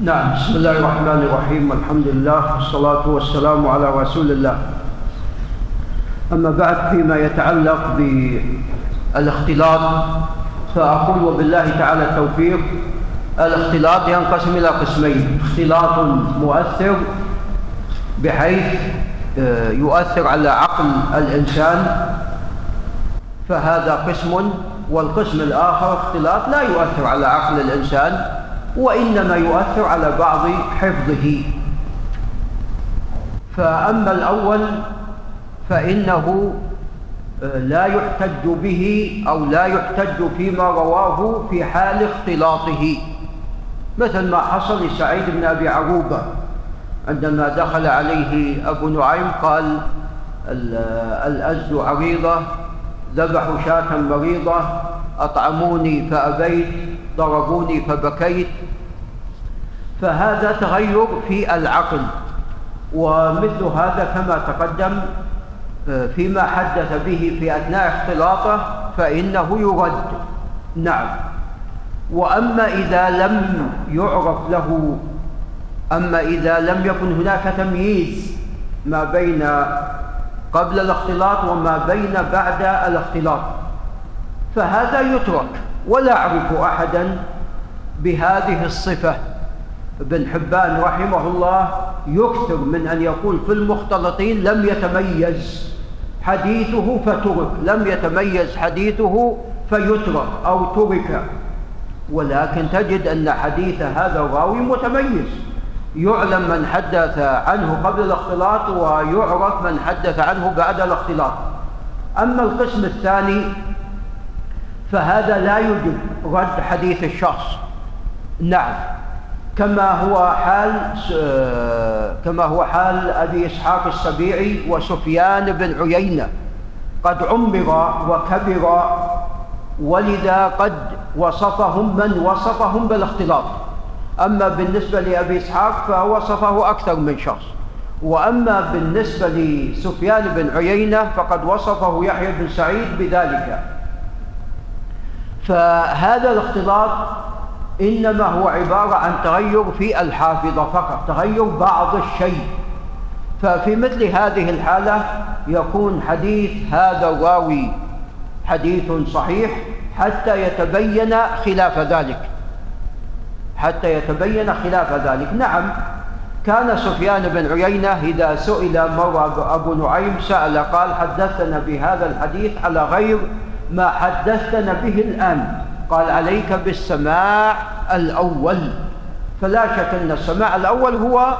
نعم بسم الله الرحمن الرحيم. الحمد لله والصلاة والسلام على رسول الله. أما بعد فيما يتعلق بالاختلاط فأقول وبالله تعالى التوفيق. الاختلاط ينقسم إلى قسمين اختلاط مؤثر بحيث آه، يؤثر على عقل الإنسان فهذا قسم والقسم الآخر اختلاط لا يؤثر على عقل الإنسان. وإنما يؤثر على بعض حفظه. فأما الأول فإنه آه، لا يحتج به أو لا يحتج فيما رواه في حال اختلاطه. مثل ما حصل لسعيد بن أبي عروبة عندما دخل عليه أبو نعيم قال الأزد عريضة ذبحوا شاة مريضة أطعموني فأبيت. ضربوني فبكيت. فهذا تغير في العقل ومثل هذا كما تقدم آه، فيما حدث به في أثناء اختلاطه فإنه يرد. نعم. وأما إذا لم يعرف له أما إذا لم يكن هناك تمييز ما بين قبل الاختلاط وما بين بعد الاختلاط فهذا يترك. ولا أعرف أحدا بهذه الصفة. ابن حبان رحمه الله يكثر من أن يقول في المختلطين لم يتميز حديثه فترك لم يتميز حديثه فيترك أو ترك. ولكن تجد أن حديث هذا الراوي متميز. يعلم من حدث عنه قبل الاختلاط ويعرف من حدث عنه بعد الاختلاط. أما القسم الثاني فهذا لا يجب رد حديث الشخص. نعم. كما هو حال كما هو حال أبي إسحاق السبيعي وسفيان بن عيينة. قد عمر وكبر ولذا قد وصفهم من وصفهم بالاختلاط. أما بالنسبة لأبي إسحاق فوصفه أكثر من شخص. وأما بالنسبة لسفيان بن عيينة فقد وصفه يحيى بن سعيد بذلك. فهذا الاختلاط إنما هو عبارة عن تغير في الحافظة فقط تغير بعض الشيء. ففي مثل هذه الحالة يكون حديث هذا الراوي حديث صحيح حتى يتبين خلاف ذلك. حتى يتبين خلاف ذلك. نعم كان سفيان بن عيينة إذا سئل مرة أبو نعيم سأل قال حدثنا بهذا الحديث على غير ما حدثنا به الآن. قال عليك بالسماع الأول. فلا شك أن السماع الأول هو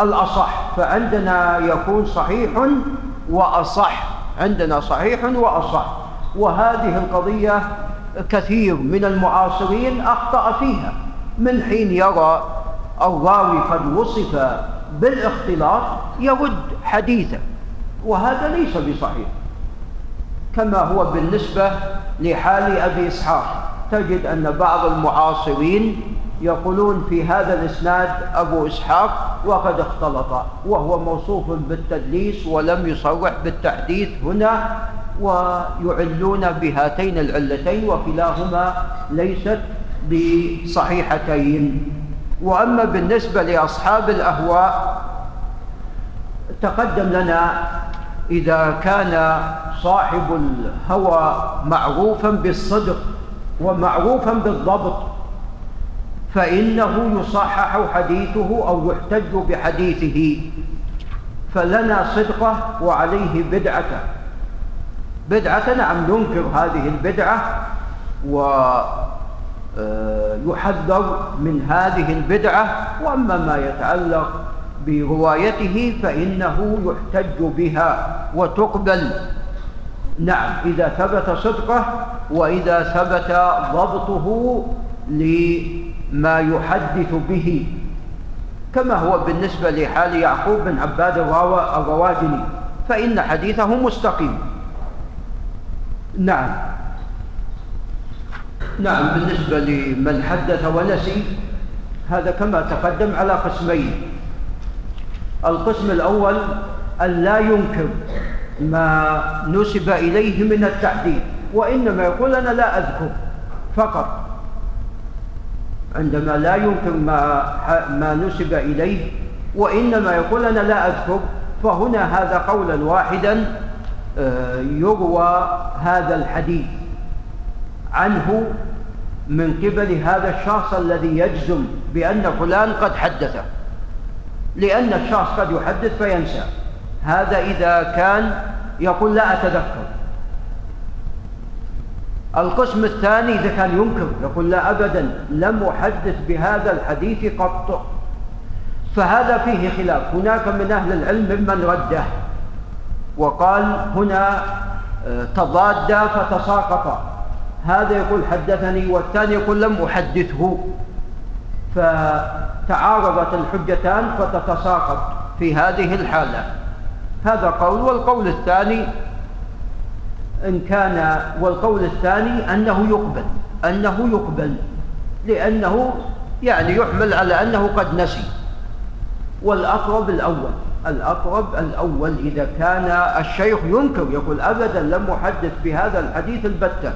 الأصح. فعندنا يكون صحيح وأصح. عندنا صحيح وأصح. وهذه القضية كثير من المعاصرين أخطأ فيها. من حين يرى الراوي قد وصف بالاختلاط يرد حديثه. وهذا ليس بصحيح. كما هو بالنسبة لحال أبي إسحاق. تجد أن بعض المعاصرين يقولون في هذا الإسناد أبو إسحاق وقد اختلط وهو موصوف بالتدليس ولم يصرح بالتحديث هنا ويعلون بهاتين العلتين وكلاهما ليست بصحيحتين. وأما بالنسبة لأصحاب الأهواء تقدم لنا إذا كان صاحب الهوى معروفا بالصدق ومعروفا بالضبط فإنه يصحح حديثه أو يحتج بحديثه فلنا صدقة وعليه بدعته بدعة نعم ننكر هذه البدعة ويحذر آه، من هذه البدعة وأما ما يتعلق بروايته فإنه يحتج بها وتقبل. نعم إذا ثبت صدقه وإذا ثبت ضبطه لما يحدث به. كما هو بالنسبة لحال يعقوب بن عباد الرواجني فإن حديثه مستقيم. نعم. نعم بالنسبة لمن حدث ونسي هذا كما تقدم على قسمين. القسم الأول أن لا ينكر ما نسب إليه من التحديد وإنما يقول أنا لا أذكر فقط. عندما لا ينكر ما, ما نسب إليه وإنما يقول أنا لا أذكر فهنا هذا قولا واحدا آه، يروى هذا الحديث عنه من قبل هذا الشخص الذي يجزم بأن فلان قد حدثه. لأن الشخص قد يحدث فينسى. هذا إذا كان يقول لا أتذكر. القسم الثاني إذا كان ينكر يقول لا أبدا لم أحدث بهذا الحديث قط. فهذا فيه خلاف. هناك من أهل العلم ممن رده وقال هنا آه، تضاد فتساقط. هذا يقول حدثني والثاني يقول لم أحدثه. فتعارضت الحجتان فتتساقط في هذه الحالة. هذا قول والقول الثاني إن كان والقول الثاني أنه يقبل أنه يقبل لأنه يعني يحمل على أنه قد نسي. والأقرب الأول الأقرب الأول إذا كان الشيخ ينكر يقول أبدا لم أحدث بهذا الحديث البتة.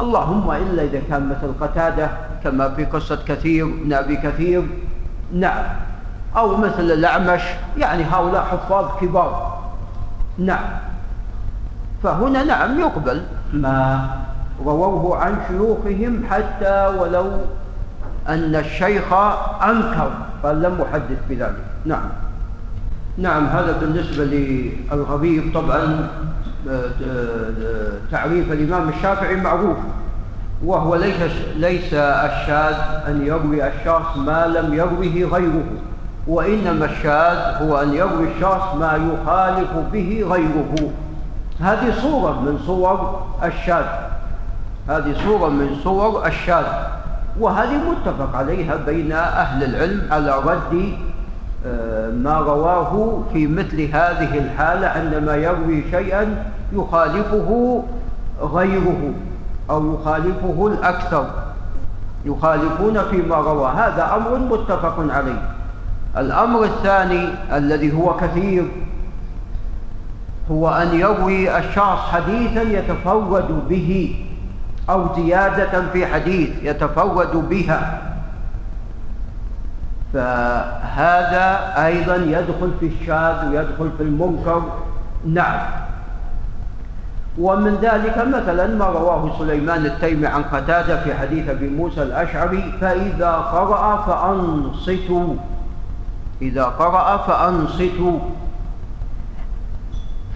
اللهم إلا إذا كان مثل قتادة كما في قصة كثير من أبي كثير. نعم. أو مثل الأعمش يعني هؤلاء حفاظ كبار. نعم. فهنا نعم يقبل ما رووه عن شيوخهم حتى ولو أن الشيخ أنكر قال لم أحدث بذلك. نعم. نعم هذا بالنسبة للغريب طبعا تعريف الإمام الشافعي معروف. وهو ليس ليس الشاذ أن يروي الشخص ما لم يروه غيره وإنما الشاذ هو أن يروي الشخص ما يخالف به غيره. هذه صورة من صور الشاذ. هذه صورة من صور الشاذ. وهذه متفق عليها بين أهل العلم على رد آه، ما رواه في مثل هذه الحالة عندما يروي شيئا يخالفه غيره. أو يخالفه الأكثر. يخالفون فيما روى. هذا أمر متفق عليه. الأمر الثاني الذي هو كثير هو أن يروي الشخص حديثا يتفرد به أو زيادة في حديث يتفرد بها. فهذا أيضا يدخل في الشاذ ويدخل في المنكر. نعم. ومن ذلك مثلا ما رواه سليمان التيمي عن قتادة في حديث أبي موسى الأشعري فإذا قرأ فأنصتوا. إذا قرأ فأنصتوا.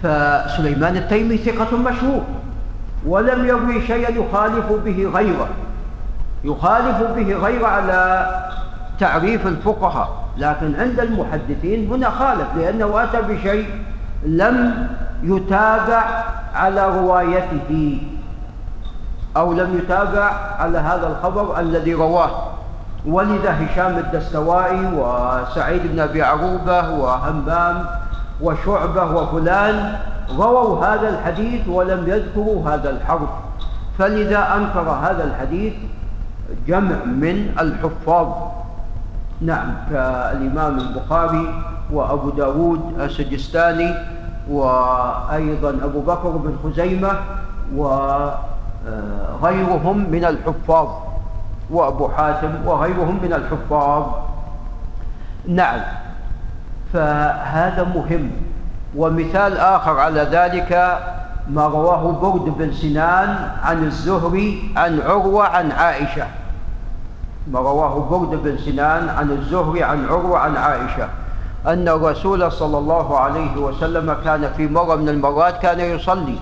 فسليمان التيمي ثقة مشهور ولم يروي شيئا يخالف به غيره. يخالف به غيره على تعريف الفقهاء لكن عند المحدثين هنا خالف لأنه أتى بشيء لم يتابع على روايته أو لم يتابع على هذا الخبر الذي رواه. ولذا هشام الدستوائي وسعيد بن أبي عروبة وهمام وشعبة وفلان رووا هذا الحديث ولم يذكروا هذا الحرف. فلذا أنكر هذا الحديث جمع من الحفاظ. نعم كالإمام البخاري وأبو داود السجستاني وأيضا أبو بكر بن خزيمة وغيرهم من الحفاظ وأبو حاتم وغيرهم من الحفاظ. نعم فهذا مهم. ومثال آخر على ذلك ما رواه برد بن سنان عن الزهري عن عروة عن عائشة. ما رواه برد بن سنان عن الزهري عن عروة عن عائشة. أن الرسول صلى الله عليه وسلم كان في مرة من المرات كان يصلي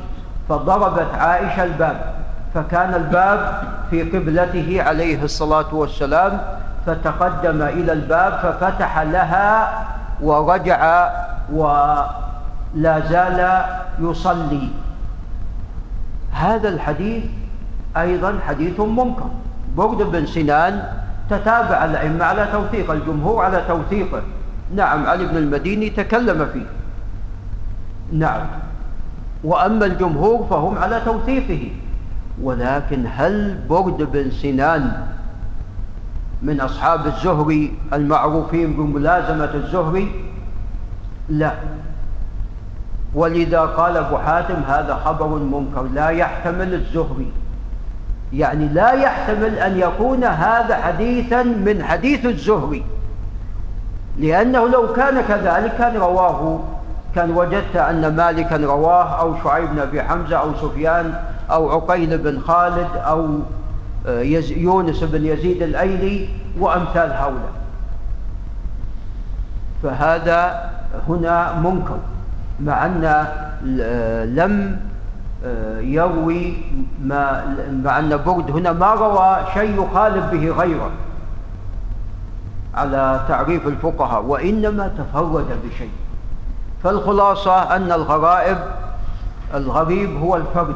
فضربت عائشة الباب فكان الباب في قبلته عليه الصلاة والسلام فتقدم إلى الباب ففتح لها ورجع ولا زال يصلي. هذا الحديث أيضا حديث منكر. برد بن سنان تتابع الأئمة على توثيق الجمهور على توثيقه. نعم علي بن المديني تكلم فيه. نعم. وأما الجمهور فهم على توثيقه. ولكن هل برد بن سنان من أصحاب الزهري المعروفين بملازمة الزهري لا. ولذا قال أبو حاتم هذا خبر منكر لا يحتمل الزهري يعني لا يحتمل أن يكون هذا حديثا من حديث الزهري لأنه لو كان كذلك كان رواه كان وجدت أن مالكا رواه أو شعيب بن أبي حمزة أو سفيان أو عقيل بن خالد أو آه، يونس بن يزيد الأيلي وأمثال هؤلاء. فهذا هنا منكر مع أن آه، لم آه، يروي ما مع أن برد هنا ما روى شيء يخالف به غيره. على تعريف الفقهاء وإنما تفرد بشيء. فالخلاصة أن الغرائب الغريب هو الفرد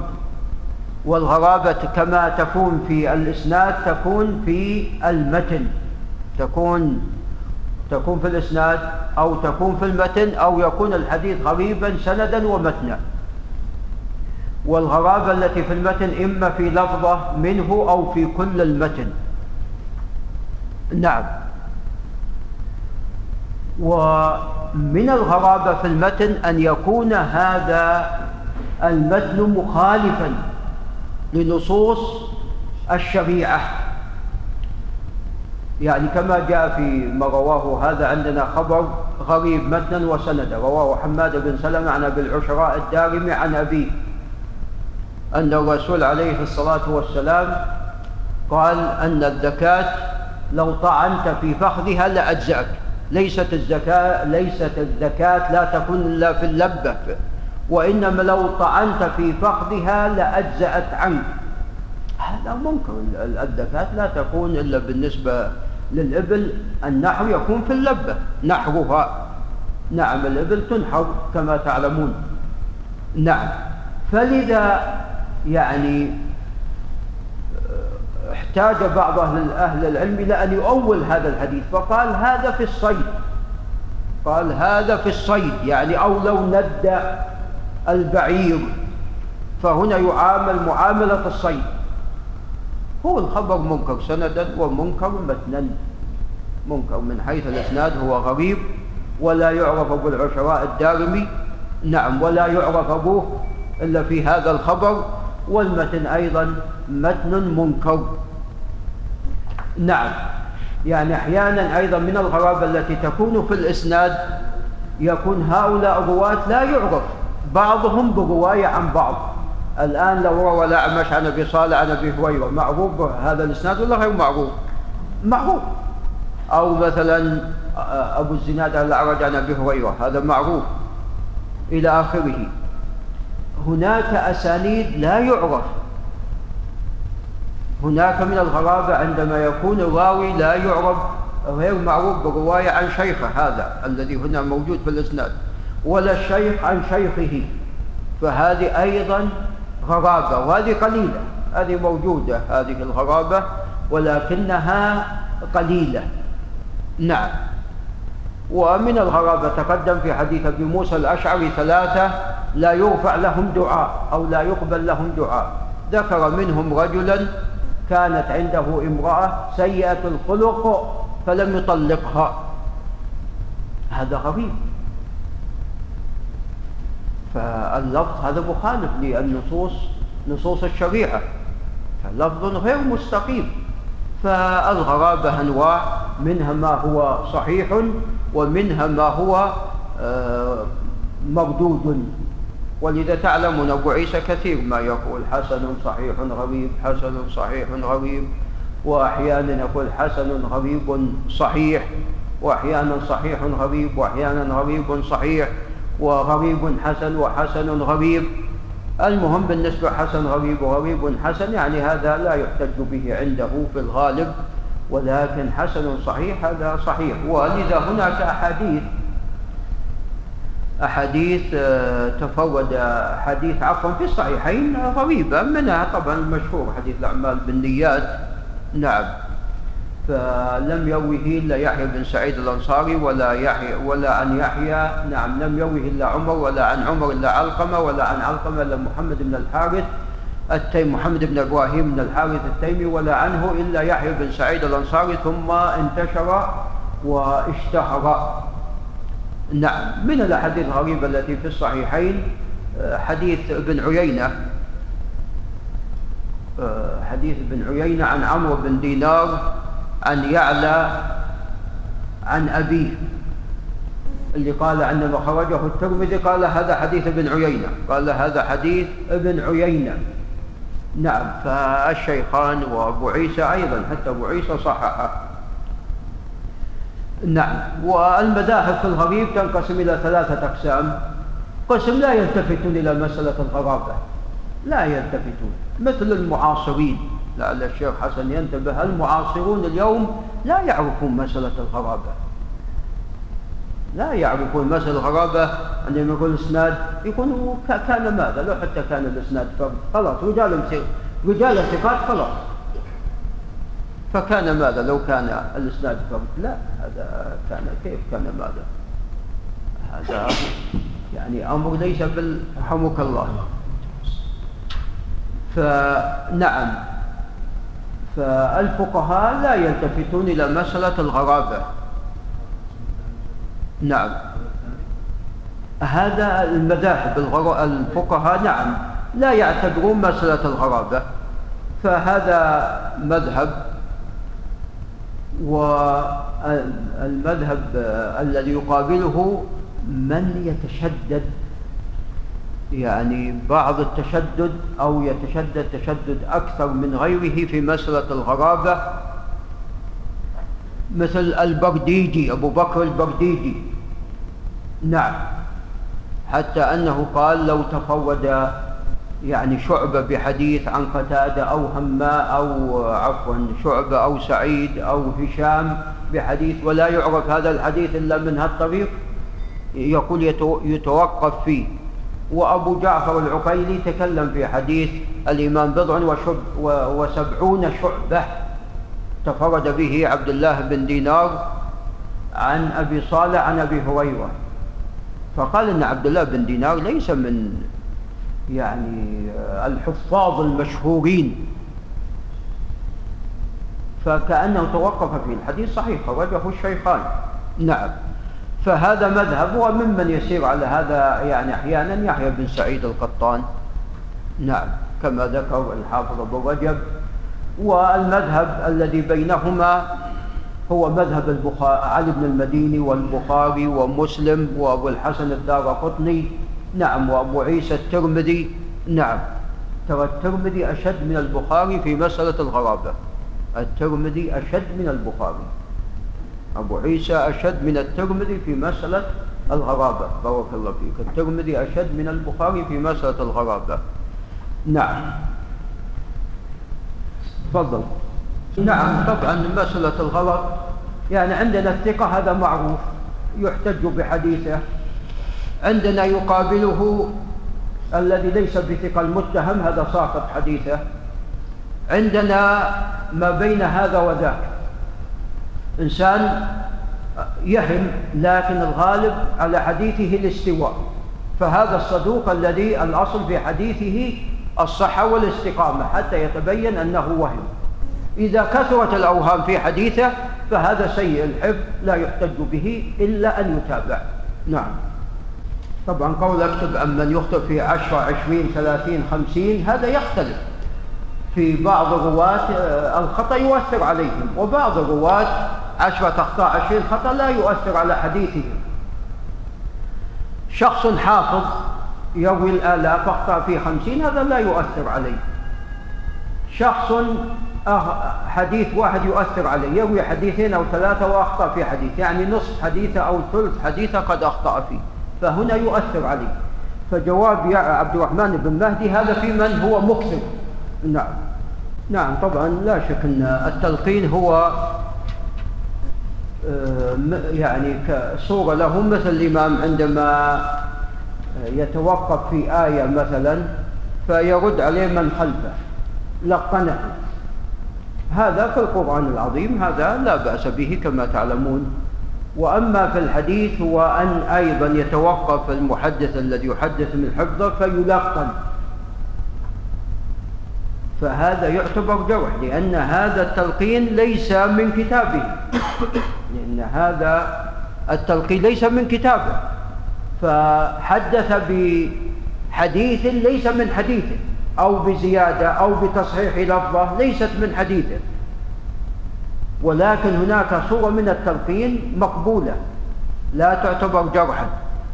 والغرابة كما تكون في الإسناد تكون في المتن. تكون تكون في الإسناد أو تكون في المتن أو يكون الحديث غريبا سندا ومتنا. والغرابة التي في المتن إما في لفظة منه أو في كل المتن. نعم. ومن الغرابة في المتن أن يكون هذا المتن مخالفا لنصوص الشريعة. يعني كما جاء في ما رواه هذا عندنا خبر غريب متنا وسندا رواه حماد بن سلمة عن أبي العشراء الدارمي عن أبيه أن الرسول عليه الصلاة والسلام قال أن الزكاة لو طعنت في فخذها لأجزأك. ليست الزكاة ليست الزكاة لا تكون إلا في اللبة وإنما لو طعنت في فخذها لأجزأت عنك. هذا منكر الزكاة لا تكون إلا بالنسبة للإبل النحر يكون في اللبة نحرها نعم الإبل تنحر كما تعلمون. نعم فلذا يعني احتاج بعض أهل, أهل العلم إلى أن يؤول هذا الحديث فقال هذا في الصيد. قال هذا في الصيد يعني أو لو ند البعير فهنا يعامل معاملة الصيد. هو الخبر منكر سندا ومنكر متنا منكر من حيث الإسناد هو غريب ولا يعرف أبو العشراء الدارمي نعم ولا يعرف أبوه إلا في هذا الخبر والمتن أيضا متن منكر. نعم. يعني أحيانا أيضا من الغرابة التي تكون في الإسناد يكون هؤلاء الرواة لا يعرف. بعضهم برواية عن بعض. الآن لو روى الأعمش عن أبي صالح عن أبي هريرة معروف هذا الإسناد ولا غير معروف؟ معروف. أو مثلا أبو الزناد الأعرج عن أبي هريرة هذا معروف. إلى آخره. هناك أسانيد لا يعرف. هناك من الغرابة عندما يكون الراوي لا يعرف غير معروف برواية عن شيخه هذا الذي هنا موجود في الإسناد ولا الشيخ عن شيخه. فهذه أيضا غرابة وهذه قليلة. هذه موجودة هذه الغرابة ولكنها قليلة. نعم. ومن الغرابة تقدم في حديث أبي موسى الأشعري ثلاثة لا يرفع لهم دعاء أو لا يقبل لهم دعاء. ذكر منهم رجلا كانت عنده امرأة سيئة الخلق فلم يطلقها. هذا غريب. فاللفظ هذا مخالف للنصوص نصوص الشريعة. فاللفظ غير مستقيم. فالغرابة أنواع منها ما هو صحيح ومنها ما هو آه، مردود. ولذا تعلمون أبو عيسى كثير ما يقول حسن صحيح غريب حسن صحيح غريب وأحيانا يقول حسن غريب صحيح وأحيانا صحيح غريب وأحيانا غريب صحيح وغريب حسن وحسن غريب المهم بالنسبة حسن غريب وغريب حسن يعني هذا لا يحتج به عنده في الغالب. ولكن حسن صحيح هذا صحيح. ولذا هناك أحاديث أحاديث آه، تفرد حديث عفوا في الصحيحين غريبة منها طبعا المشهور حديث الأعمال بالنيات. نعم. فلم يروه إلا يحيى بن سعيد الأنصاري ولا يحيى ولا عن يحيى. نعم لم يروه إلا عمر ولا عن عمر إلا علقمة ولا عن علقمة إلا محمد بن الحارث التيم محمد بن إبراهيم بن الحارث التيمي ولا عنه إلا يحيى بن سعيد الأنصاري. ثم انتشر واشتهر. نعم من الأحاديث الغريبة التي في الصحيحين حديث ابن عيينة آه، حديث ابن عيينة عن عمرو بن دينار عن يعلى عن أبيه اللي قال عندما خرجه الترمذي قال هذا حديث ابن عيينة قال هذا حديث ابن عيينة. نعم فالشيخان وأبو عيسى أيضا حتى أبو عيسى صححه. نعم. والمذاهب في الغريب تنقسم إلى ثلاثة أقسام. قسم لا يلتفتون إلى مسألة الغرابة. لا يلتفتون. مثل المعاصرين. لعل الشيخ حسن ينتبه المعاصرون اليوم لا يعرفون مسألة الغرابة. لا يعرفون مسألة الغرابة. عندما يقول اسناد يكون كان ماذا؟ لو حتى كان الإسناد فرد خلاص رجال رجال ثقات خلاص. فكان ماذا؟ لو كان الإسناد فرد لا هذا كان كيف كان ماذا؟ هذا يعني أمر ليس بال رحمك الله. فنعم. فالفقهاء لا يلتفتون إلى مسألة الغرابة. نعم. هذا المذاهب الفقهاء نعم لا يعتبرون مسألة الغرابة. فهذا مذهب والمذهب الذي يقابله من يتشدد يعني بعض التشدد أو يتشدد تشدد أكثر من غيره في مسألة الغرابة مثل البرديجي أبو بكر البرديجي نعم حتى أنه قال لو تفرد يعني شعبة بحديث عن قتادة أو هماء أو عفوا شعبة أو سعيد أو هشام بحديث ولا يعرف هذا الحديث إلا من هالطريق يقول يتوقف فيه. وأبو جعفر العقيلي تكلم في حديث الإمام بضع وسبعون شعبة تفرد به عبد الله بن دينار عن أبي صالح عن أبي هريرة. فقال إن عبد الله بن دينار ليس من يعني الحفاظ المشهورين. فكأنه توقف في الحديث صحيح خرجه الشيخان. نعم. فهذا مذهب وممن يسير على هذا يعني أحيانا يحيى بن سعيد القطان. نعم. كما ذكر الحافظ أبو رجب. والمذهب الذي بينهما هو مذهب البخاري علي بن المديني والبخاري ومسلم وأبو الحسن الدار قطني نعم وأبو عيسى الترمذي نعم. ترى الترمذي أشد من البخاري في مسألة الغرابة. الترمذي أشد من البخاري. أبو عيسى أشد من الترمذي في مسألة الغرابة. بارك الله فيك. الترمذي أشد من البخاري في مسألة الغرابة. نعم. تفضل. نعم طبعا مسألة الغلط يعني عندنا الثقة هذا معروف. يحتج بحديثه. عندنا يقابله الذي ليس بثقة المتهم هذا ساقط حديثه. عندنا ما بين هذا وذاك. إنسان يهم لكن الغالب على حديثه الاستواء. فهذا الصدوق الذي الأصل في حديثه الصحة والاستقامة حتى يتبين أنه وهم. إذا كثرت الأوهام في حديثه فهذا سيء الحفظ لا يحتج به إلا أن يتابع. نعم. طبعا قول اكتب أن من يخطئ في عشرة عشرين ثلاثين خمسين هذا يختلف. في بعض الرواة آه، الخطأ يؤثر عليهم وبعض الرواة عشرة أخطاء عشرين خطأ لا يؤثر على حديثهم. شخص حافظ يروي الآلاف أخطأ في خمسين هذا لا يؤثر عليه. شخص حديث واحد يؤثر عليه يروي حديثين أو ثلاثة وأخطأ في حديث يعني نصف حديثه أو ثلث حديثه قد أخطأ فيه. فهنا يؤثر عليه. فجواب يا عبد الرحمن بن مهدي هذا في من هو مكثر نعم. نعم طبعا لا شك أن التلقين هو آه، يعني كصورة له مثل الإمام عندما يتوقف في آية مثلا فيرد عليه من خلفه. لقنه. هذا في القرآن العظيم هذا لا بأس به كما تعلمون. وأما في الحديث هو أن أيضا يتوقف المحدث الذي يحدث من حفظه فيلقن. فهذا يعتبر جرح لأن هذا التلقين ليس من كتابه. لأن هذا التلقين ليس من كتابه. فحدث بحديث ليس من حديثه أو بزيادة أو بتصحيح لفظة ليست من حديثه. ولكن هناك صورة من التلقين مقبولة. لا تعتبر جرحا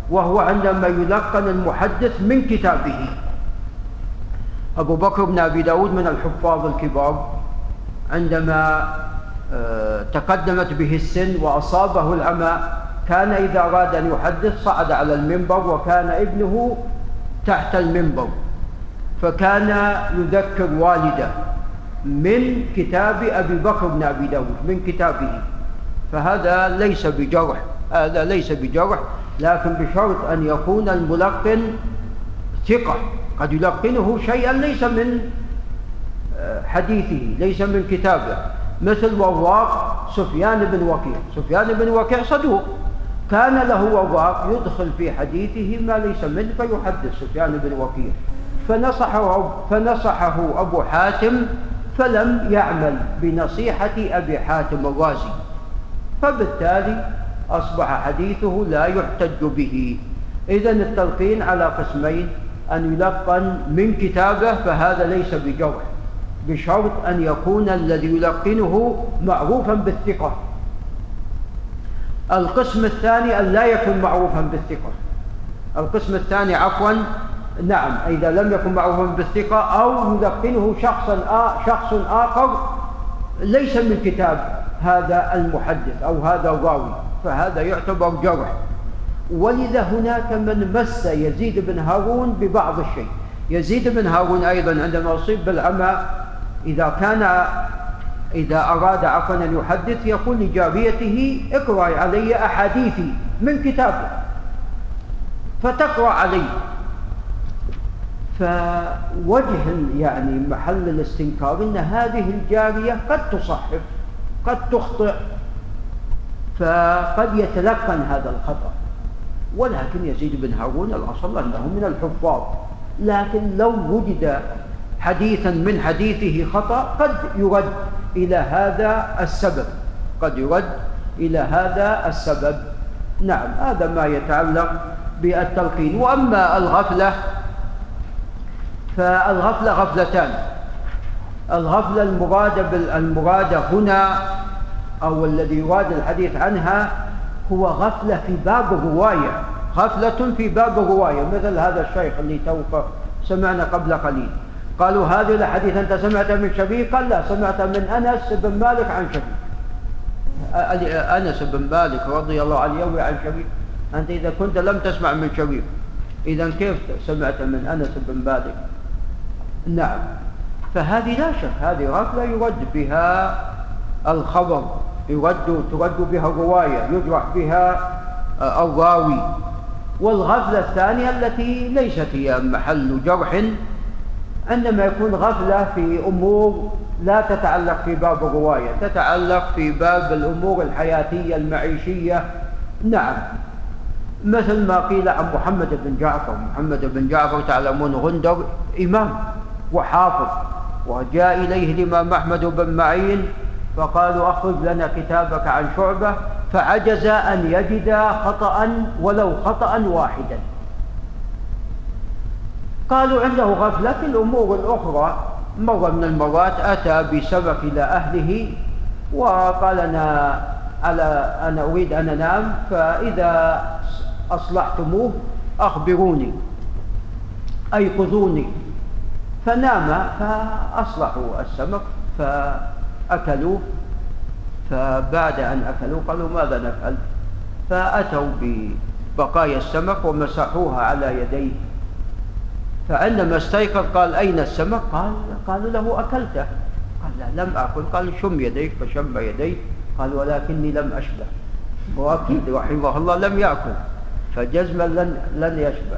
وهو عندما يلقن المحدث من كتابه. أبو بكر بن أبي داود من الحفاظ الكبار عندما آه، تقدمت به السن وأصابه العمى كان إذا أراد أن يحدث صعد على المنبر وكان ابنه تحت المنبر فكان يذكر والده. من كتاب أبي بكر بن أبي داود من كتابه. فهذا ليس بجرح هذا ليس بجرح لكن بشرط أن يكون الملقن ثقة. قد يلقنه شيئا ليس من آه، حديثه ليس من كتابه. مثل وراق سفيان بن وكيع. سفيان بن وكيع صدوق. كان له وراق يدخل في حديثه ما ليس منه فيحدث سفيان بن وكيع. فنصحه, فنصحه أبو حاتم فلم يعمل بنصيحة أبي حاتم الرازي فبالتالي أصبح حديثه لا يحتج به. إذا التلقين على قسمين أن يلقن من كتابه فهذا ليس بجرح بشرط أن يكون الذي يلقنه معروفا بالثقة. القسم الثاني أن لا يكون معروفا بالثقة. القسم الثاني عفوا نعم إذا لم يكن معروفا بالثقة أو يلقنه شخصا شخص آخر ليس من كتاب هذا المحدث أو هذا الراوي فهذا يعتبر جرح. ولذا هناك من مس يزيد بن هارون ببعض الشيء. يزيد بن هارون أيضا عندما أصيب بالعمى إذا كان إذا أراد عفوا أن يحدث يقول لجاريته اقرأ علي أحاديثي من كتابه فتقرأ علي. فوجه يعني محل الاستنكار إن هذه الجارية قد تصحف قد تخطئ فقد يتلقن هذا الخطأ. ولكن يزيد بن هارون الأصل أنه من الحفاظ. لكن لو وجد حديثا من حديثه خطأ قد يرد إلى هذا السبب. قد يرد إلى هذا السبب. نعم هذا ما يتعلق بالتلقين. وأما الغفلة فالغفلة غفلتان. الغفلة المرادة المرادة هنا أو الذي يراد الحديث عنها هو غفلة في باب الرواية. غفلة في باب الرواية. مثل هذا الشيخ اللي توفى سمعنا قبل قليل. قالوا هذه الحديث أنت سمعت من شبيه قال لا سمعت من أنس بن مالك عن شبيه أنس بن مالك رضي الله عنه يروي عن شبيه أنت إذا كنت لم تسمع من شبيه إذا كيف سمعت من أنس بن مالك؟ نعم. فهذه لا شك هذه غفلة يرد بها الخبر يرد ترد بها الرواية يجرح بها الراوي. والغفلة الثانية التي ليست هي محل جرح عندما يكون غفلة في أمور لا تتعلق في باب الرواية تتعلق في باب الأمور الحياتية المعيشية. نعم. مثل ما قيل عن محمد بن جعفر محمد بن جعفر تعلمون غندر إمام. وحافظ. وجاء إليه الإمام أحمد بن معين فقالوا أخرج لنا كتابك عن شعبة فعجز أن يجد خطأ ولو خطأ واحدا. قالوا عنده غفلة في الأمور الأخرى مرة من المرات أتى بسمك إلى أهله وقال أنا على أنا أريد أن أنام فإذا أصلحتموه أخبروني أيقظوني فنام فأصلحوا السمك فأكلوه فبعد أن أكلوا قالوا ماذا نفعل؟ فأتوا ببقايا السمك ومسحوها على يديه. فعندما استيقظ قال أين السمك؟ قال قالوا له أكلته. قال لا لم أكل. قال شم يديك فشم يديه. قال ولكني لم أشبع. وأكيد رحمه الله لم يأكل. فجزما لن, لن يشبع.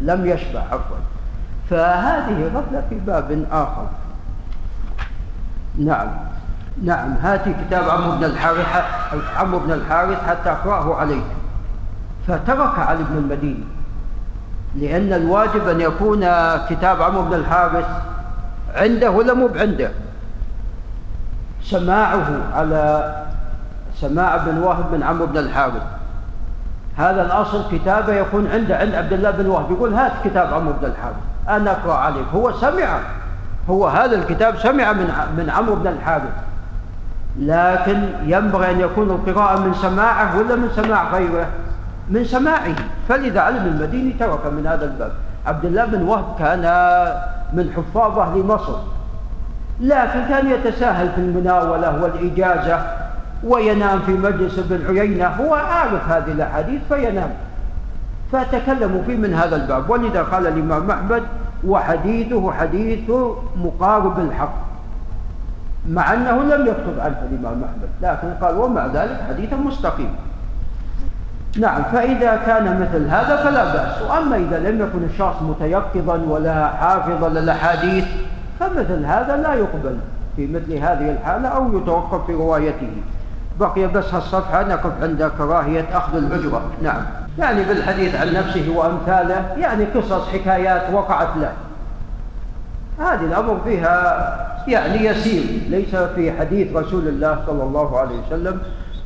لم يشبع عفوا. فهذه غفلة في باب آخر. نعم. نعم. هاتي كتاب عمرو بن الحارث عمرو بن الحارث حتى أقرأه عليك فترك علي بن المدينة لأن الواجب أن يكون كتاب عمرو بن الحارث عنده ولا مو بعنده؟ سماعه على سماع بن واهب بن عمرو بن الحارث. هذا الأصل كتابه يكون عنده عند عبد الله بن وهب. يقول هات كتاب عمرو بن الحارث. أنا أقرأ عليك. هو سمع. هو هذا الكتاب سمع من من عمرو بن الحارث. لكن ينبغي أن يكون القراءة من سماعه ولا من سماع غيره؟ من سماعه. فلذا علم المديني ترك من هذا الباب. عبد الله بن وهب كان من حفاظ أهل مصر لكن كان يتساهل في المناولة والإجازة. وينام في مجلس ابن عيينة هو عارف هذه الأحاديث فينام. فتكلموا فيه من هذا الباب. ولذا قال الإمام أحمد وحديثه حديث مقارب الحق. مع أنه لم يكتب عنه الإمام أحمد لكن قال ومع ذلك حديث مستقيم. نعم فإذا كان مثل هذا فلا بأس. وأما إذا لم يكن الشخص متيقظا ولا حافظا للأحاديث فمثل هذا لا يقبل في مثل هذه الحالة أو يتوقف في روايته. بقي بس هالصفحة نقف عند كراهية أخذ الأجرة. نعم. يعني بالحديث عن نفسه وأمثاله يعني قصص حكايات وقعت له. هذه الأمر فيها يعني يسير. ليس في حديث رسول الله صلى الله عليه وسلم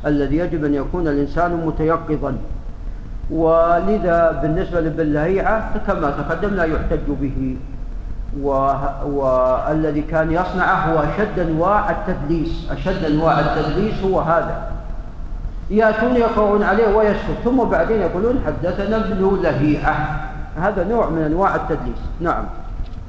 الذي يجب أن يكون الإنسان متيقظا. ولذا بالنسبة للبلهيعة كما تقدم لا يحتج به. والذي كان يصنعه هو أشد أنواع التدليس. أشد أنواع التدليس هو هذا. يأتون يقرؤون عليه ويسكت ثم بعدين يقولون حدثنا ابن لهيعة هذا نوع من أنواع التدليس. نعم.